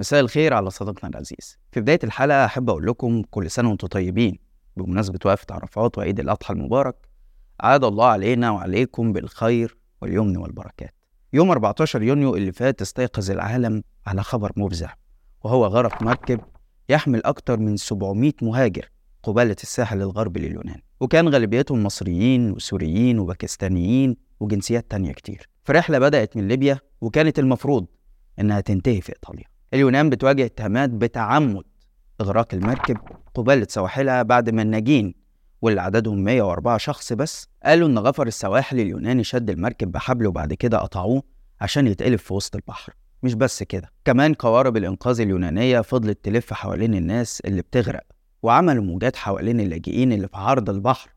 مساء الخير على صديقنا العزيز. في بداية الحلقة أحب أقول لكم كل سنة وأنتم طيبين. بمناسبة وقفة عرفات وعيد الأضحى المبارك عاد الله علينا وعليكم بالخير واليمن والبركات. يوم 14 يونيو اللي فات استيقظ العالم على خبر مفزع وهو غرق مركب يحمل أكثر من 700 مهاجر قبالة الساحل الغربي لليونان. وكان غالبيتهم مصريين وسوريين وباكستانيين وجنسيات تانية كتير. في رحلة بدأت من ليبيا وكانت المفروض إنها تنتهي في إيطاليا. اليونان بتواجه اتهامات بتعمد إغراق المركب قبالة سواحلها بعد ما الناجين واللي عددهم 104 شخص بس قالوا إن غفر السواحل اليوناني شد المركب بحبل وبعد كده قطعوه عشان يتقلب في وسط البحر. مش بس كده كمان قوارب الإنقاذ اليونانية فضلت تلف حوالين الناس اللي بتغرق وعملوا موجات حوالين اللاجئين اللي في عرض البحر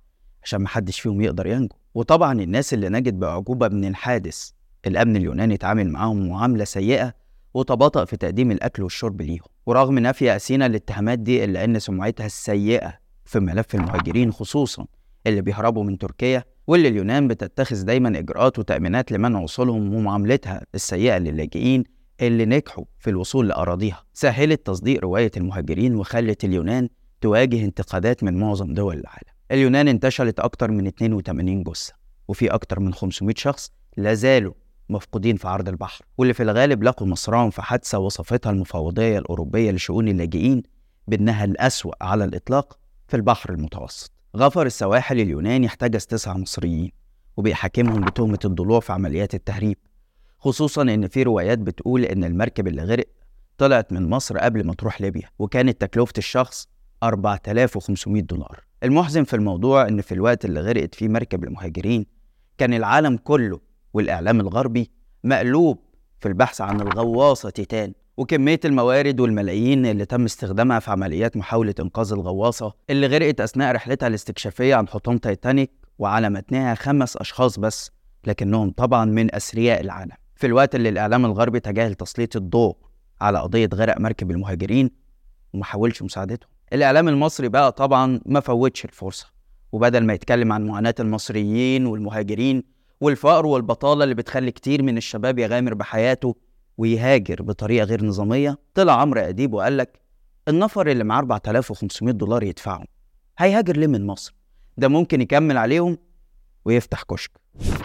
عشان محدش فيهم يقدر ينجو. وطبعا الناس اللي نجت بأعجوبة من الحادث الأمن اليوناني اتعامل معاهم معاملة سيئة وتباطأ في تقديم الأكل والشرب ليهم. ورغم نفي أثينا الاتهامات دي إلا أن سمعتها السيئة في ملف المهاجرين خصوصا اللي بيهربوا من تركيا واللي اليونان بتتخذ دايما إجراءات وتأمينات لمنع وصولهم ومعاملتها السيئة للاجئين اللي نجحوا في الوصول لأراضيها. سهلت تصديق رواية المهاجرين وخلت اليونان تواجه انتقادات من معظم دول العالم. اليونان انتشلت أكتر من 82 جثة وفي أكتر من 500 شخص لازالوا مفقودين في عرض البحر واللي في الغالب لقوا مصرعهم في حادثة وصفتها المفوضية الأوروبية لشؤون اللاجئين بأنها الأسوأ على الإطلاق في البحر المتوسط. غفر السواحل اليوناني احتجز تسعة مصريين وبيحاكمهم بتهمة الضلوع في عمليات التهريب. خصوصا إن في روايات بتقول إن المركب اللي غرق طلعت من مصر قبل ما تروح ليبيا وكانت تكلفة الشخص 4500 دولار. المحزن في الموضوع إن في الوقت اللي غرقت فيه مركب المهاجرين كان العالم كله والإعلام الغربي مقلوب في البحث عن الغواصة تيتان. وكمية الموارد والملايين اللي تم استخدامها في عمليات محاولة إنقاذ الغواصة اللي غرقت أثناء رحلتها الاستكشافية عن حطام تايتانيك وعلى متنها خمس أشخاص بس لكنهم طبعا من أثرياء العالم. في الوقت اللي الإعلام الغربي تجاهل تسليط الضوء على قضية غرق مركب المهاجرين وما حاولش مساعدتهم. الإعلام المصري بقى طبعا ما فوتش الفرصة. وبدل ما يتكلم عن معاناة المصريين والمهاجرين والفقر والبطالة اللي بتخلي كتير من الشباب يغامر بحياته ويهاجر بطريقة غير نظامية طلع عمرو أديب وقال لك النفر اللي معاه 4500 دولار يدفعهم. هيهاجر ليه من مصر؟ ده ممكن يكمل عليهم ويفتح كشك.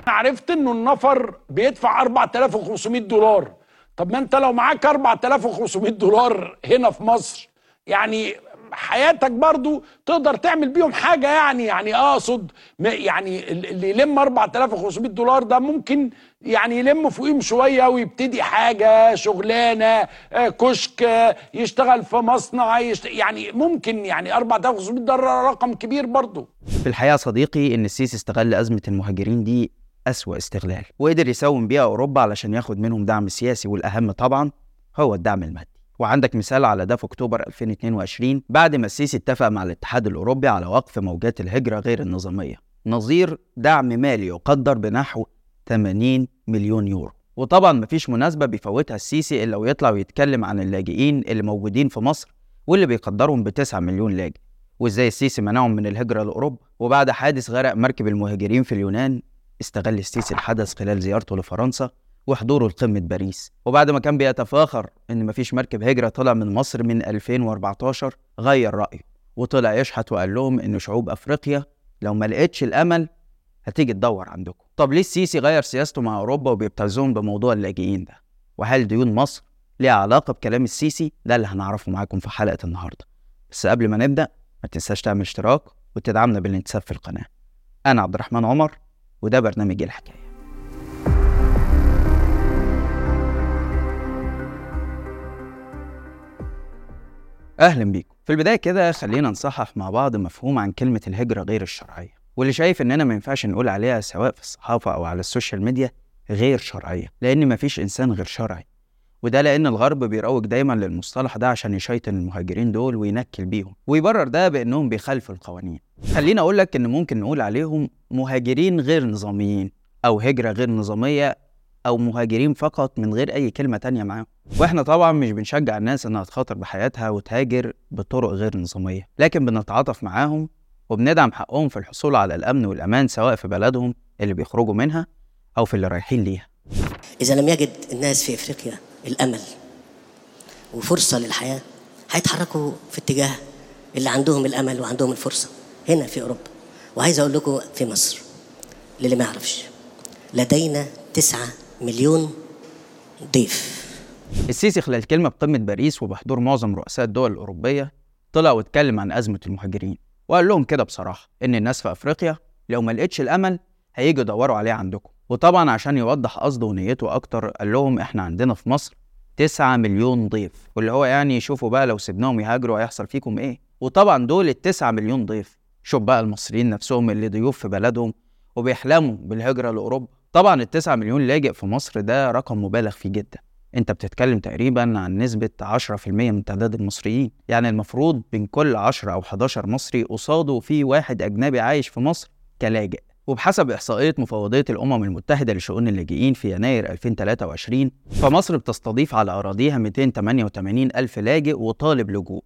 عرفت إنه النفر بيدفع 4500 دولار. طب ما أنت لو معاك 4500 دولار هنا في مصر يعني حياتك برضو تقدر تعمل بيهم حاجة يعني يعني اقصد يعني اللي يلم 4500 دولار ده ممكن يعني يلم فوقيهم شوية ويبتدي حاجة شغلانة كشك يشتغل في مصنع. يعني ممكن يعني 4500 دولار رقم كبير برضو في الحقيقة صديقي إن السيسي استغل أزمة المهاجرين دي أسوأ استغلال وقدر يساوم بيها أوروبا علشان ياخد منهم دعم سياسي والأهم طبعا هو الدعم المادي وعندك مثال على ده في أكتوبر 2022 بعد ما السيسي اتفق مع الاتحاد الأوروبي على وقف موجات الهجرة غير النظامية. نظير دعم مالي يقدر بنحو 80 مليون يورو. وطبعا مفيش مناسبة بيفوتها السيسي إلا ويطلع ويتكلم عن اللاجئين اللي موجودين في مصر واللي بيقدرهم ب 9 مليون لاجئ. وإزاي السيسي منعهم من الهجرة لأوروبا؟ وبعد حادث غرق مركب المهاجرين في اليونان استغل السيسي الحدث خلال زيارته لفرنسا وحضوره لقمة باريس. وبعد ما كان بيتفاخر إن مفيش مركب هجرة طلع من مصر من 2014 غير رأيه. وطلع يشحت وقال لهم إن شعوب أفريقيا لو ما لقيتش الأمل هتيجي تدور عندكم. طب ليه السيسي غير سياسته مع أوروبا وبيبتزون بموضوع اللاجئين ده؟ وهل ديون مصر ليها علاقة بكلام السيسي؟ ده اللي هنعرفه معاكم في حلقة النهاردة. بس قبل ما نبدأ ما تنساش تعمل اشتراك وتدعمنا بالانتساب في القناة. أنا عبد الرحمن عمر وده برنامج الحكاية. أهلا بيكم. في البداية كده خلينا نصحح مع بعض مفهوم عن كلمة الهجرة غير الشرعية واللي شايف إننا ما ينفعش نقول عليها سواء في الصحافة أو على ال social media غير شرعية لأن مفيش إنسان غير شرعي. وده لأن الغرب بيروج دايما للمصطلح ده عشان يشيطن المهاجرين دول وينكل بيهم ويبرر ده بأنهم بيخالفوا القوانين. خليني أقول لك إن ممكن نقول عليهم مهاجرين غير نظاميين أو هجرة غير نظامية أو مهاجرين فقط من غير أي كلمة تانية معاهم. وإحنا طبعا مش بنشجع الناس إنها تخاطر بحياتها وتهاجر بطرق غير نظامية لكن بنتعاطف معاهم وبندعم حقهم في الحصول على الأمن والأمان سواء في بلدهم اللي بيخرجوا منها أو في اللي رايحين ليها. إذا لم يجد الناس في إفريقيا الأمل وفرصة للحياة هيتحركوا في اتجاه اللي عندهم الأمل وعندهم الفرصة هنا في أوروبا. وعايز أقول لكم في مصر للي ما يعرفش لدينا تسعة مليون ضيف. السيسي خلال كلمة بقمة باريس وبحضور معظم رؤساء الدول الأوروبية طلع واتكلم عن أزمة المهاجرين وقال لهم كده بصراحة إن الناس في أفريقيا لو ما لقيتش الأمل هيجوا يدوروا عليه عندكم. وطبعا عشان يوضح قصده ونيته أكتر قال لهم إحنا عندنا في مصر 9 مليون ضيف. واللي هو يعني يشوفوا بقى لو سيبناهم يهاجروا هيحصل فيكم إيه؟ وطبعا دول ال 9 مليون ضيف. شوف بقى المصريين نفسهم اللي ضيوف في بلدهم وبيحلموا بالهجرة لأوروبا. طبعا ال 9 مليون لاجئ في مصر ده رقم مبالغ فيه جدا. أنت بتتكلم تقريبا عن نسبة 10% من تعداد المصريين. يعني المفروض بين كل 10 أو 11 مصري قصاده في واحد أجنبي عايش في مصر كلاجئ. وبحسب إحصائية مفوضية الأمم المتحدة لشؤون اللاجئين في يناير 2023 فمصر بتستضيف على أراضيها 288 ألف لاجئ وطالب لجوء.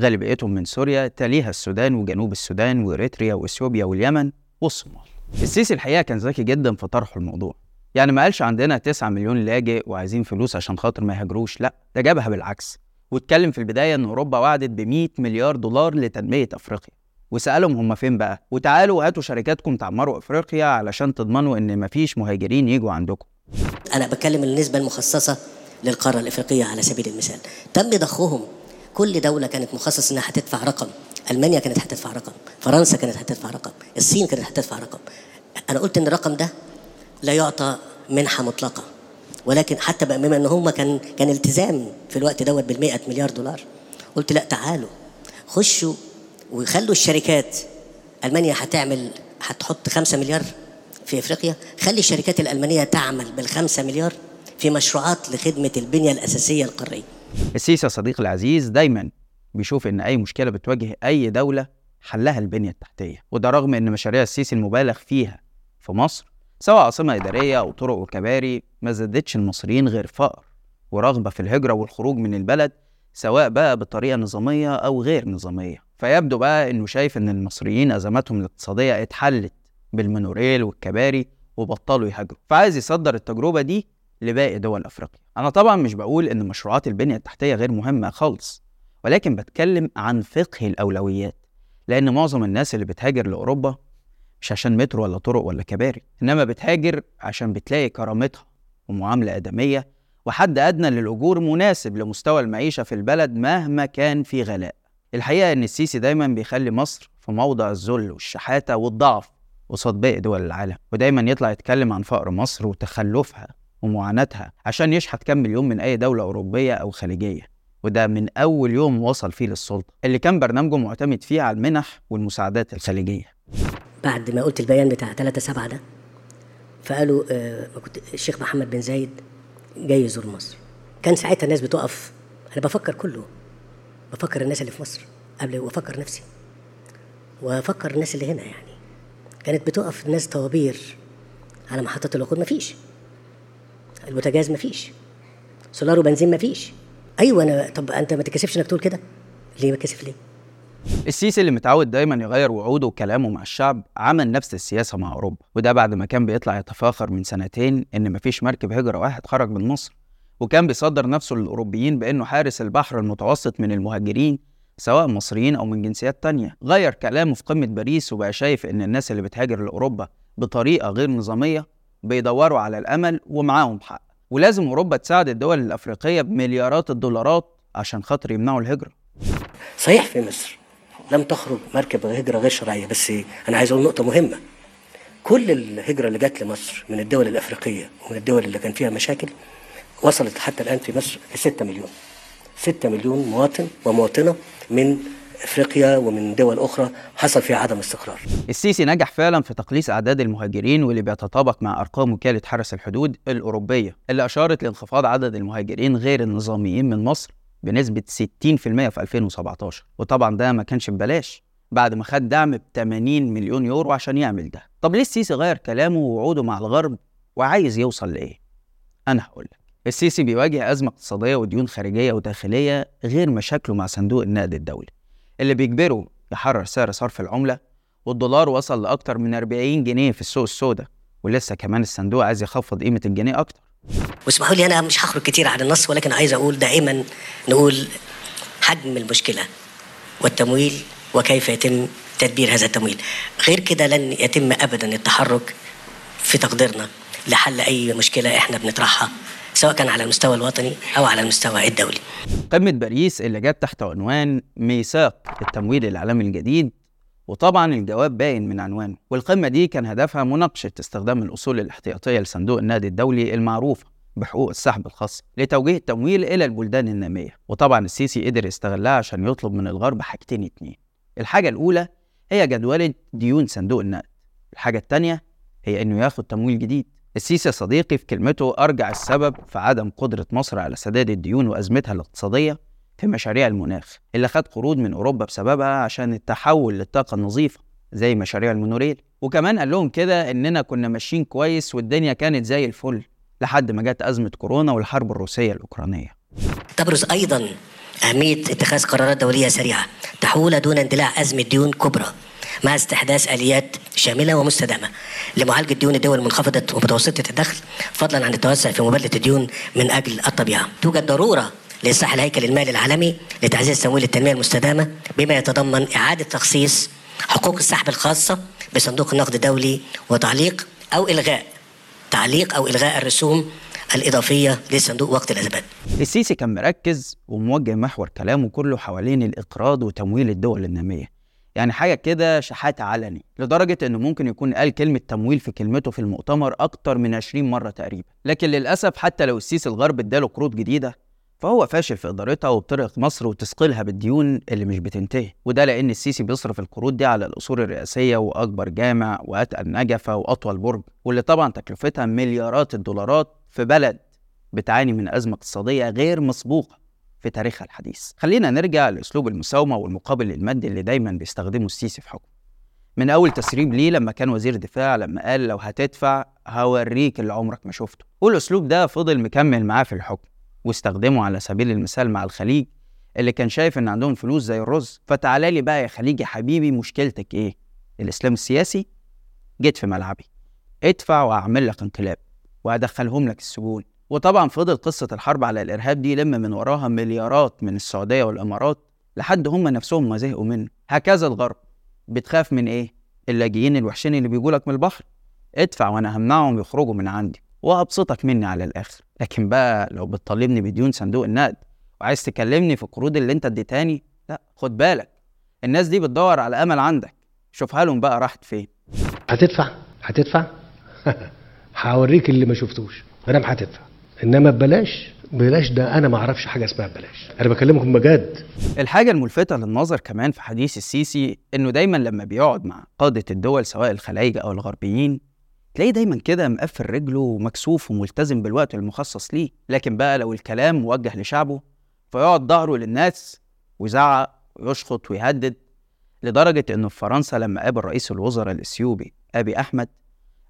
غالبيتهم من سوريا تليها السودان وجنوب السودان وإريتريا وإثيوبيا واليمن والصومال. السيسي الحقيقة كان ذكي جدا في طرح الموضوع. يعني ما قالش عندنا 9 مليون لاجئ وعايزين فلوس عشان خاطر ما يهاجروش. لا ده جابها بالعكس. واتكلم في البداية إن أوروبا وعدت ب 100 مليار دولار لتنمية أفريقيا. وسألهم هم فين بقى؟ وتعالوا هاتوا شركاتكم تعمروا أفريقيا علشان تضمنوا إن مفيش مهاجرين يجوا عندكم. أنا بتكلم النسبة المخصصة للقارة الإفريقية على سبيل المثال. تم ضخهم. كل دولة كانت مخصص إنها هتدفع رقم. ألمانيا كانت هتدفع رقم فرنسا كانت هتدفع رقم الصين كانت هتدفع رقم أنا قلت إن الرقم ده لا يعطى منحة مطلقة. ولكن حتى بقى بما إن هم كان كان التزام في الوقت دوت بال مليار دولار قلت لا تعالوا خشوا وخلوا الشركات. ألمانيا هتعمل هتحط 5 مليار في إفريقيا. خلي الشركات الألمانية تعمل بالخمسة مليار في مشروعات لخدمة البنية الأساسية القارية. السيسي يا صديقي العزيز دايما بيشوف إن أي مشكلة بتواجه أي دولة حلها البنية التحتية. وده رغم إن مشاريع السيسي المبالغ فيها في مصر سواء عاصمة إدارية أو طرق وكباري ما زادتش المصريين غير فقر ورغبة في الهجرة والخروج من البلد سواء بقى بطريقة نظامية أو غير نظامية. فيبدو بقى إنه شايف إن المصريين أزماتهم الاقتصادية اتحلت بالمونوريل والكباري وبطلوا يهاجروا. فعايز يصدر التجربة دي لباقي دول أفريقيا. أنا طبعا مش بقول إن مشروعات البنية التحتية غير مهمة خالص. ولكن بتكلم عن فقه الأولويات لأن معظم الناس اللي بتهاجر لأوروبا مش عشان مترو ولا طرق ولا كباري إنما بتهاجر عشان بتلاقي كرامتها ومعاملة آدمية وحد أدنى للأجور مناسب لمستوى المعيشة في البلد مهما كان في غلاء. الحقيقة إن السيسي دايما بيخلي مصر في موضع الذل والشحاتة والضعف قصاد باقي دول العالم ودايما يطلع يتكلم عن فقر مصر وتخلفها ومعاناتها عشان يشحت كام مليون من أي دولة أوروبية أو خليجية. وده من أول يوم وصل فيه للسلطة اللي كان برنامجه معتمد فيه على المنح والمساعدات الخليجية. بعد ما قلت البيان بتاع 3 7 ده فقالوا آه الشيخ محمد بن زايد جاي يزور مصر. كان ساعتها الناس بتقف أنا بفكر كله بفكر الناس اللي في مصر قبل وأفكر نفسي وأفكر الناس اللي هنا يعني. كانت بتقف الناس طوابير على محطات الوقود مفيش. البوتاجاز مفيش. سولار وبنزين مفيش. أيوه أنا طب أنت ما تكسفش إنك تقول كده؟ ليه بتكسف ليه؟ السيسي اللي متعود دايما يغير وعوده وكلامه مع الشعب عمل نفس السياسة مع أوروبا وده بعد ما كان بيطلع يتفاخر من سنتين إن مفيش مركب هجرة واحد خرج من مصر. وكان بيصدر نفسه للأوروبيين بإنه حارس البحر المتوسط من المهاجرين سواء مصريين أو من جنسيات تانية. غير كلامه في قمة باريس وبقى شايف إن الناس اللي بتهاجر لأوروبا بطريقة غير نظامية بيدوروا على الأمل ومعاهم حق. ولازم أوروبا تساعد الدول الأفريقية بمليارات الدولارات عشان خاطر يمنعوا الهجرة. صحيح في مصر لم تخرج مركب هجرة غير شرعية بس أنا عايز أقول نقطة مهمة. كل الهجرة اللي جت لمصر من الدول الأفريقية ومن الدول اللي كان فيها مشاكل وصلت حتى الآن في مصر ل 6 مليون. 6 مليون مواطن ومواطنة من افريقيا ومن دول أخرى حصل فيها عدم استقرار. السيسي نجح فعلا في تقليص أعداد المهاجرين واللي بيتطابق مع أرقام وكالة حرس الحدود الأوروبية اللي أشارت لانخفاض عدد المهاجرين غير النظاميين من مصر بنسبة 60% في 2017 وطبعا ده ما كانش ببلاش بعد ما خد دعم ب 80 مليون يورو عشان يعمل ده. طب ليه السيسي غير كلامه ووعوده مع الغرب وعايز يوصل لإيه؟ أنا هقول لك. السيسي بيواجه أزمة اقتصادية وديون خارجية وداخلية غير مشاكله مع صندوق النقد الدولي اللي بيجبره يحرر سعر صرف العملة والدولار وصل لأكتر من 40 جنيه في السوق السوداء ولسه كمان الصندوق عايز يخفض قيمة الجنيه أكتر. واسمحوا لي أنا مش هخرج كتير عن النص ولكن عايز أقول دائما نقول حجم المشكلة والتمويل وكيف يتم تدبير هذا التمويل. غير كده لن يتم ابدا التحرك في تقديرنا لحل أي مشكلة إحنا بنطرحها. سواء كان على المستوى الوطني أو على المستوى الدولي. قمة باريس اللي جت تحت عنوان ميثاق التمويل العالمي الجديد وطبعا الجواب باين من عنوانه. والقمة دي كان هدفها مناقشة استخدام الأصول الاحتياطية لصندوق النقد الدولي المعروفة بحقوق السحب الخاصة لتوجيه التمويل إلى البلدان النامية. وطبعا السيسي قدر يستغلها عشان يطلب من الغرب حاجتين اتنين. الحاجة الأولى هي جدولة ديون صندوق النقد. الحاجة التانية هي إنه ياخد تمويل جديد. السيسي صديقي في كلمته أرجع السبب في عدم قدرة مصر على سداد الديون وأزمتها الاقتصادية في مشاريع المناخ اللي خد قروض من أوروبا بسببها عشان التحول للطاقة النظيفة زي مشاريع المونوريل. وكمان قال لهم كده إننا كنا ماشيين كويس والدنيا كانت زي الفل لحد ما جت أزمة كورونا والحرب الروسية الأوكرانية. تبرز أيضا أهمية اتخاذ قرارات دولية سريعة تحول دون اندلاع أزمة ديون كبرى. مع استحداث آليات شاملة ومستدامة لمعالجة ديون الدول المنخفضة ومتوسطة الدخل فضلا عن التوسع في مبادلة الديون من أجل الطبيعة. توجد ضرورة لإصلاح الهيكل المالي العالمي لتعزيز تمويل التنمية المستدامة بما يتضمن إعادة تخصيص حقوق السحب الخاصة بصندوق النقد الدولي وتعليق أو إلغاء تعليق أو إلغاء الرسوم الإضافية للصندوق وقت الأزمات. السيسي كان مركز وموجه محور كلامه كله حوالين الإقراض وتمويل الدول النامية يعني حاجة كده شحات علني لدرجة إنه ممكن يكون قال كلمة تمويل في كلمته في المؤتمر أكتر من 20 مرة تقريبا. لكن للأسف حتى لو السيسي الغرب اداله قروض جديدة فهو فاشل في إدارتها وبطريقة مصر وتثقيلها بالديون اللي مش بتنتهي. وده لأن السيسي بيصرف القروض دي على الأصول الرئاسية وأكبر جامع وأتقل نجفة وأطول برج واللي طبعا تكلفتها مليارات الدولارات في بلد بتعاني من أزمة اقتصادية غير مسبوقة. في تاريخها الحديث. خلينا نرجع لأسلوب المساومة والمقابل المادي اللي دايما بيستخدمه السيسي في حكمه. من أول تسريب ليه لما كان وزير دفاع لما قال لو هتدفع هوريك اللي عمرك ما شفته. والأسلوب ده فضل مكمل معاه في الحكم واستخدمه على سبيل المثال مع الخليج اللي كان شايف إن عندهم فلوس زي الرز. فتعالى لي بقى يا خليج يا حبيبي مشكلتك إيه؟ الإسلام السياسي جيت في ملعبي. ادفع وأعمل لك انقلاب وأدخلهم لك السجون. وطبعا فضل قصة الحرب على الإرهاب دي لم من وراها مليارات من السعودية والإمارات لحد هم نفسهم ما زهقوا منه. هكذا الغرب. بتخاف من إيه؟ اللاجئين الوحشين اللي بيجولك من البحر. ادفع وأنا همنعهم يخرجوا من عندي وأبسطك مني على الآخر. لكن بقى لو بتطالبني بديون صندوق النقد وعايز تكلمني في القروض اللي أنت اديتاني لا خد بالك. الناس دي بتدور على أمل عندك. شوفها لهم بقى راحت فين. هتدفع؟ هتدفع؟ هوريك اللي ما شفتوش. مادام هتدفع. إنما ببلاش بلاش ده أنا ما أعرفش حاجة اسمها ببلاش. أنا بكلمكم بجد. الحاجة الملفتة للنظر كمان في حديث السيسي إنه دايما لما بيقعد مع قادة الدول سواء الخلايجة أو الغربيين تلاقيه دايما كده مقفل رجله ومكسوف وملتزم بالوقت المخصص ليه. لكن بقى لو الكلام موجه لشعبه فيقعد ظهره للناس ويزعق ويشخط ويهدد لدرجة إنه في فرنسا لما قابل رئيس الوزراء الإثيوبي أبي أحمد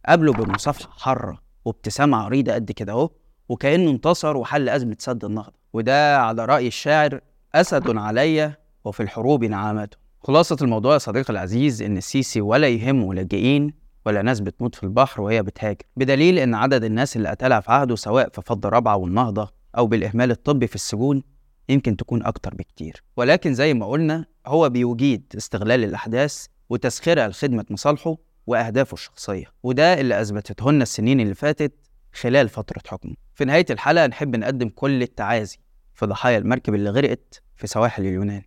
قابله بمصافحة حارة وابتسامة عريضة قد كده أهو وكأنه انتصر وحل أزمة سد النهضة. وده على رأي الشاعر أسد علي وفي الحروب نعامته خلاصة الموضوع يا صديقي العزيز إن السيسي ولا يهمه لاجئين ولا ناس بتموت في البحر وهي بتهاجر. بدليل إن عدد الناس اللي قتلها في عهده سواء في فض رابعة والنهضة أو بالإهمال الطبي في السجون يمكن تكون أكتر بكتير. ولكن زي ما قلنا هو بيجيد استغلال الأحداث وتسخيرها لخدمة مصالحه وأهدافه الشخصية. وده اللي أثبتته لنا السنين اللي فاتت خلال فترة حكمه. في نهاية الحلقة نحب نقدم كل التعازي في ضحايا المركب اللي غرقت في سواحل اليونان.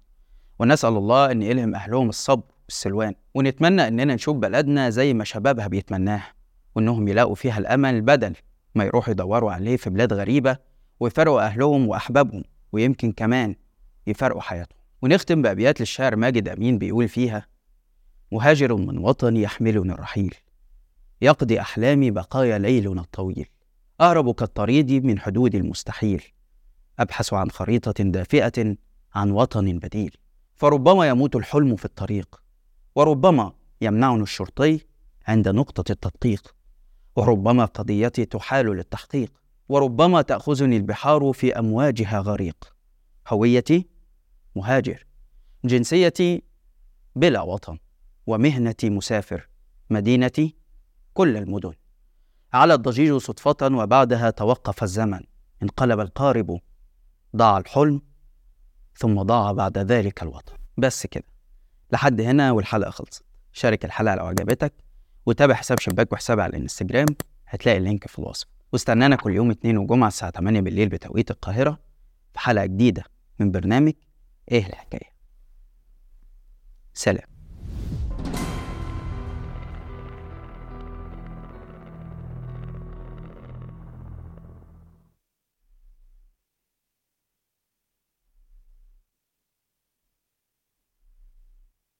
ونسأل الله أن يلهم أهلهم الصبر والسلوان ونتمنى أننا نشوف بلدنا زي ما شبابها بيتمناها وأنهم يلاقوا فيها الأمل بدل ما يروحوا يدوروا عليه في بلاد غريبة ويفرقوا أهلهم وأحبابهم ويمكن كمان يفرقوا حياتهم. ونختم بأبيات للشاعر ماجد أمين بيقول فيها مهاجر من وطني يحملني الرحيل يقضي أحلامي بقايا ليلنا الطويل. أهرب كالطريد من حدود المستحيل أبحث عن خريطة دافئة عن وطن بديل. فربما يموت الحلم في الطريق وربما يمنعني الشرطي عند نقطة التدقيق وربما قضيتي تحال للتحقيق وربما تأخذني البحار في أمواجها غريق. هويتي؟ مهاجر. جنسيتي؟ بلا وطن. ومهنتي مسافر. مدينتي؟ كل المدن. على الضجيج صدفة وبعدها توقف الزمن. انقلب القارب ضاع الحلم ثم ضاع بعد ذلك الوطن. بس كده. لحد هنا والحلقة خلصت. شارك الحلقة لو عجبتك وتابع حساب شباك وحسابي على الانستجرام هتلاقي اللينك في الوصف. واستنانا كل يوم اثنين وجمعة الساعة 8 بالليل بتوقيت القاهرة في حلقة جديدة من برنامج إيه الحكاية. سلام.